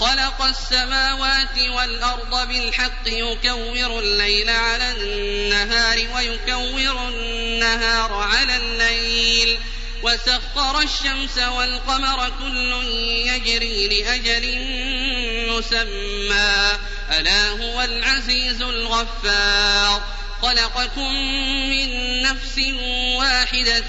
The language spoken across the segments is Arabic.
خلق السماوات والأرض بالحق يكور الليل على النهار ويكور النهار على الليل. وسخر الشمس والقمر كل يجري لأجل مسمى. ألا هو العزيز الغفار. خلقكم من نفس واحدة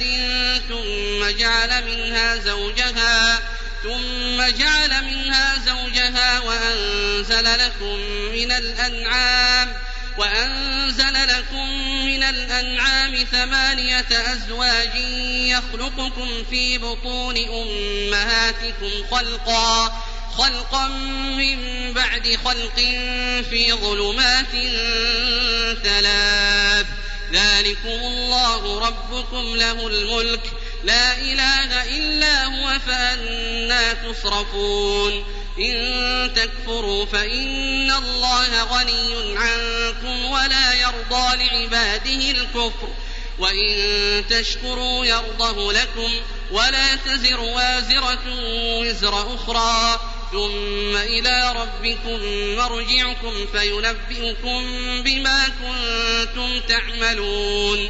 ثم جعل منها زوجها. ثم جعل منها زوجها وأنزل لكم من الأنعام وأنزل لكم من الأنعام ثمانية أزواج يخلقكم في بطون أمهاتكم خلقا خلقا من بعد خلق في ظلمات ثلاث. ذلكم الله ربكم له الملك. لا إله إلا هو فأنا تصرفون إن تكفروا فإن الله غني عنكم ولا يرضى لعباده الكفر. وإن تشكروا يرضه لكم ولا تزر وازرة وزر أخرى. ثم إلى ربكم مرجعكم فينبئكم بما كنتم تعملون.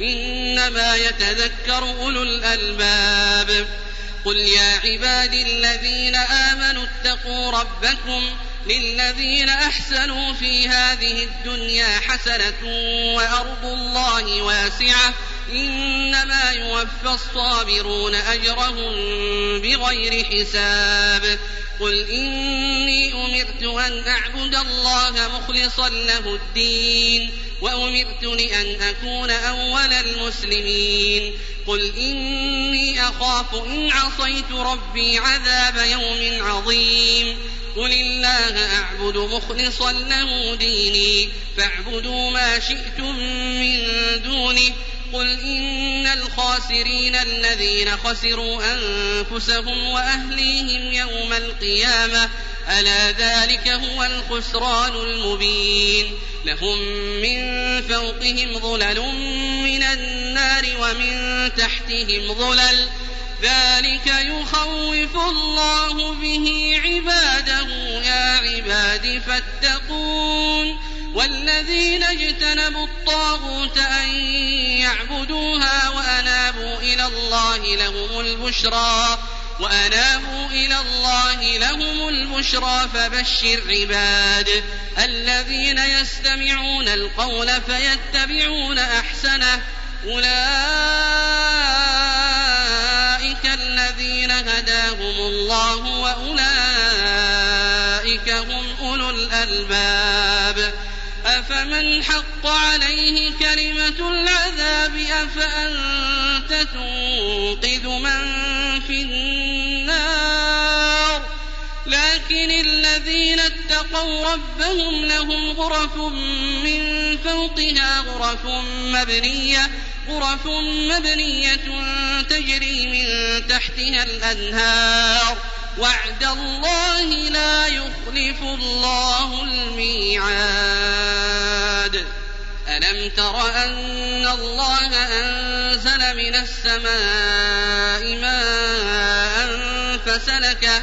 إنما يتذكر أولو الألباب. قل يا عبادي الذين آمنوا اتقوا ربكم للذين أحسنوا في هذه الدنيا حسنة وأرض الله واسعة. إنما يوفى الصابرون أجرهم بغير حساب. قل إني أمرت أن أعبد الله مخلصا له الدين. وأمرت لأن أكون أول المسلمين. قل إني أخاف إن عصيت ربي عذاب يوم عظيم. قل الله أعبد مخلصا له ديني فاعبدوا ما شئتم من دونه. قل إن الخاسرين الذين خسروا أنفسهم وأهليهم يوم القيامة ألا ذلك هو الخسران المبين. لهم من فوقهم ظلل من النار ومن تحتهم ظلل. ذلك يخوف الله به عباده. يا عباد فاتقون. والذين اجتنبوا الطاغوت أن يعبدوها وأنابوا إلى الله لهم البشرى. وأنابوا إلى الله لهم البشرى فبشر عباد الذين يستمعون القول فيتبعون أحسنه. أولئك الذين هداهم الله وأولئك هم أولو الألباب. أفمن حق عليه كلمة العذاب فأنت تنقذ من في النار؟ لكن الذين اتقوا ربهم لهم غرف من فوقها غرف مبنية غرف مبنية تجري من تحتها الأنهار. وعد الله لا يخلف الله الميعاد. ألم تر أن الله أنزل من السماء ماء فسلكه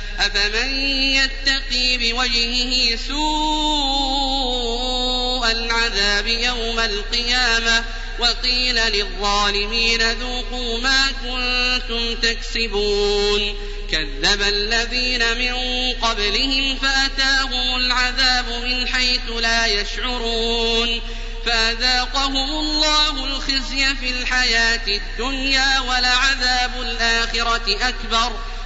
أفمن يتقي بوجهه سوء العذاب يوم القيامة وقيل للظالمين ذوقوا ما كنتم تكسبون كذب الذين من قبلهم فأتاهم العذاب من حيث لا يشعرون فأذاقهم الله الخزي في الحياة الدنيا ولعذاب الآخرة أكبر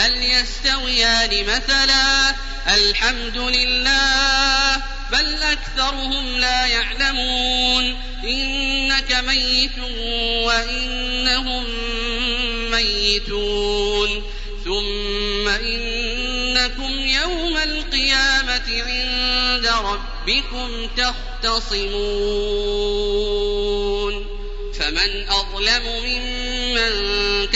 هل يستويان مثلا. الحمد لله بل أكثرهم لا يعلمون. إنك ميت وإنهم ميتون. ثم إنكم يوم القيامة عند ربكم تختصمون. فمن أظلم ممن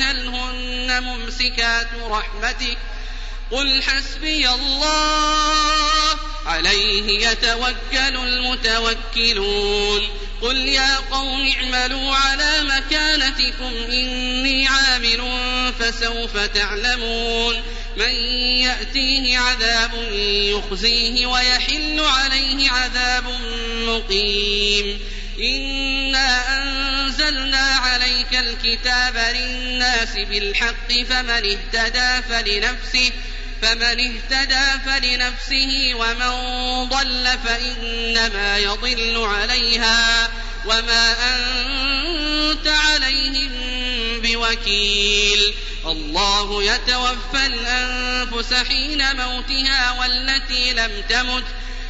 هل هن ممسكات رحمته قل حسبي الله عليه يتوكل المتوكلون. قل يا قوم اعملوا على مكانتكم إني عامل فسوف تعلمون. من يأتيه عذاب يخزيه ويحل عليه عذاب مقيم. إنا أنزلنا عليك الكتاب للناس بالحق فمن اهتدى فلنفسه فمن اهتدى فلنفسه ومن ضل فإنما يضل عليها وما أنت عليهم بوكيل الله يتوفى الأنفس حين موتها والتي لم تمت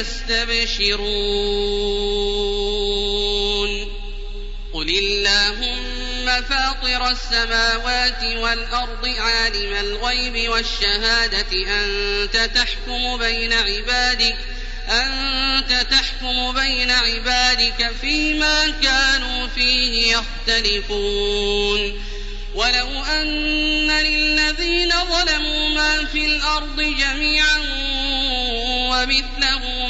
يستبشرون. قل اللهم فاطر السماوات والأرض عالم الغيب والشهادة أنت تحكم بين عبادك أنت تحكم بين عبادك فيما كانوا فيه يختلفون. ولو أن للذين ظلموا ما في الأرض جميعا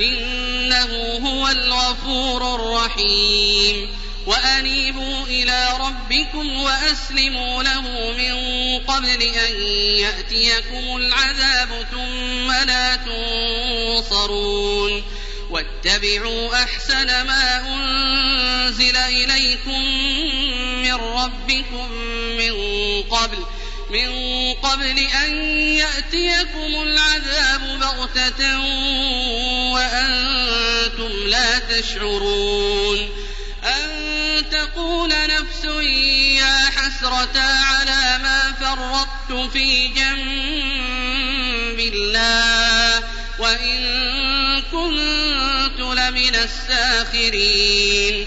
إنه هو الغفور الرحيم. وأنيبوا إلى ربكم وأسلموا له من قبل أن يأتيكم العذاب ثم لا تنصرون. واتبعوا أحسن ما أنزل إليكم من ربكم من قبل أن يأتيكم العذاب بغتة وأنتم لا تشعرون أن تقول نفس يا حسرة على ما فرطت في جنب الله وإن كنت لمن الساخرين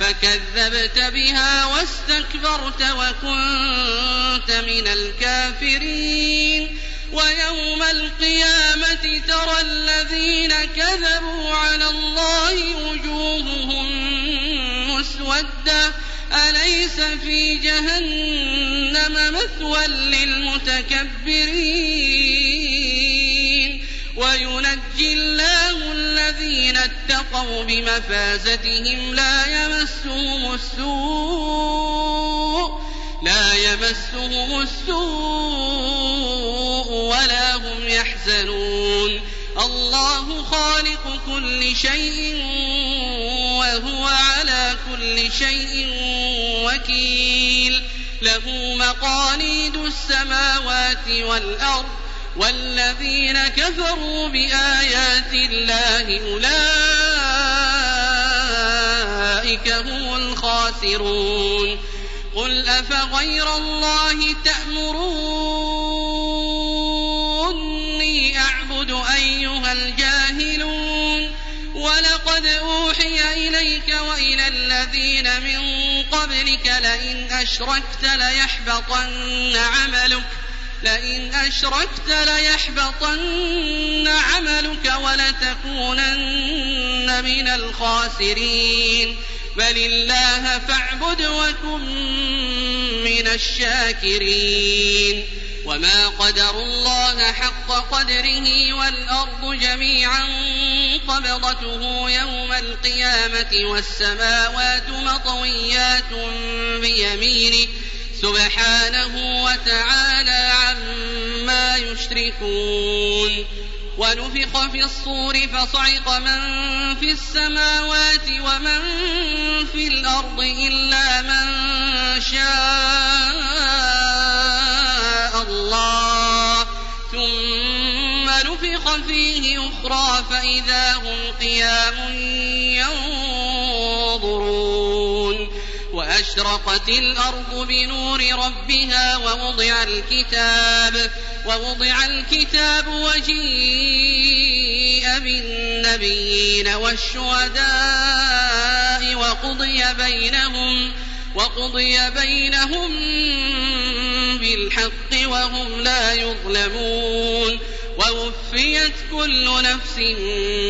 فكذبت بها واستكبرت وكنت من الكافرين. ويوم القيامة ترى الذين كذبوا على الله وجوههم مسودة. أليس في جهنم مثوى للمتكبرين؟ اتقوا بمفازتهم لا يمسهم السوء لا يمسهم السوء ولا هم يحزنون. الله خالق كل شيء وهو على كل شيء وكيل. له مقاليد السماوات والأرض والذين كفروا بآيات الله أولئك هم الخاسرون. قل أفغير الله تأمروني أعبد أيها الجاهلون؟ ولقد أوحي إليك وإلى الذين من قبلك لئن أشركت ليحبطن عملك لئن أشركت ليحبطن عملك ولتكونن من الخاسرين. بل الله فاعبد وكن من الشاكرين وما قدروا الله حق قدره والأرض جميعا قبضته يوم القيامة والسماوات مطويات بيمينه سبحانه وتعالى عما يشركون ونفخ في الصور فصعق من في السماوات ومن في الأرض إلا من شاء الله. ثم نفخ فيه أخرى فإذا هم قيام ينظرون. وأشرقت الأرض بنور ربها ووضع الكتاب ووضع الكتاب وجيء بالنبيين والشهداء وقضي بينهم وقضي بينهم بالحق وهم لا يظلمون. ووفيت كل نفس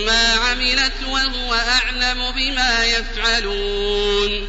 ما عملت وهو أعلم بما يفعلون.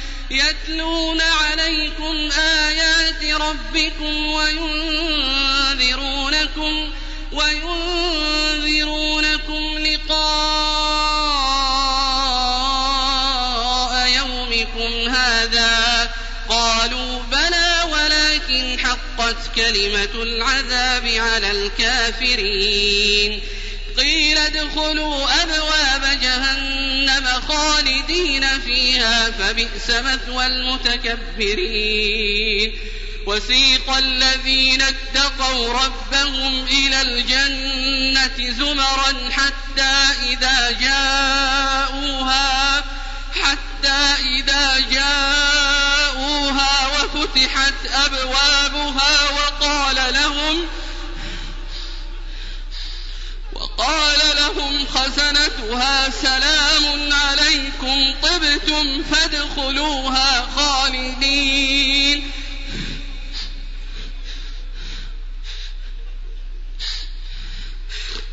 يتلون عليكم آيات ربكم وينذرونكم وينذرونكم لقاء يومكم هذا قالوا بلى ولكن حقت كلمة العذاب على الكافرين قيل ادخلوا أبواب جهنم خالدين فيها فبئس مثوى المتكبرين. وسيق الذين اتقوا ربهم إلى الجنة زمرا حتى إذا جاءوها حتى إذا جاءوها وفتحت أبوابها وقال لهم وقال لهم خزنتها سلام طبتم فادخلوها خالدين.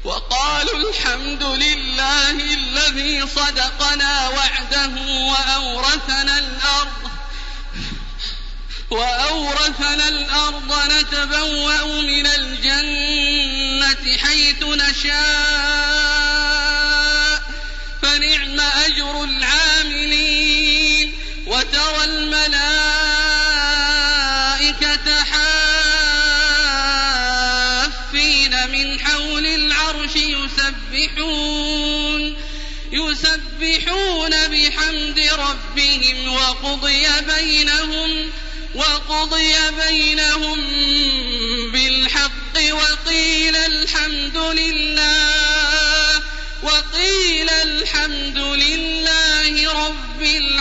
وقالوا الحمد لله الذي صدقنا وعده وأورثنا الأرض وأورثنا الأرض نتبوأ من الجنة حيث نشاء فنعم أجر العاملين ربهم وقضي بينهم وقضي بينهم بالحق وقيل الحمد لله وقيل الحمد لله رب العالمين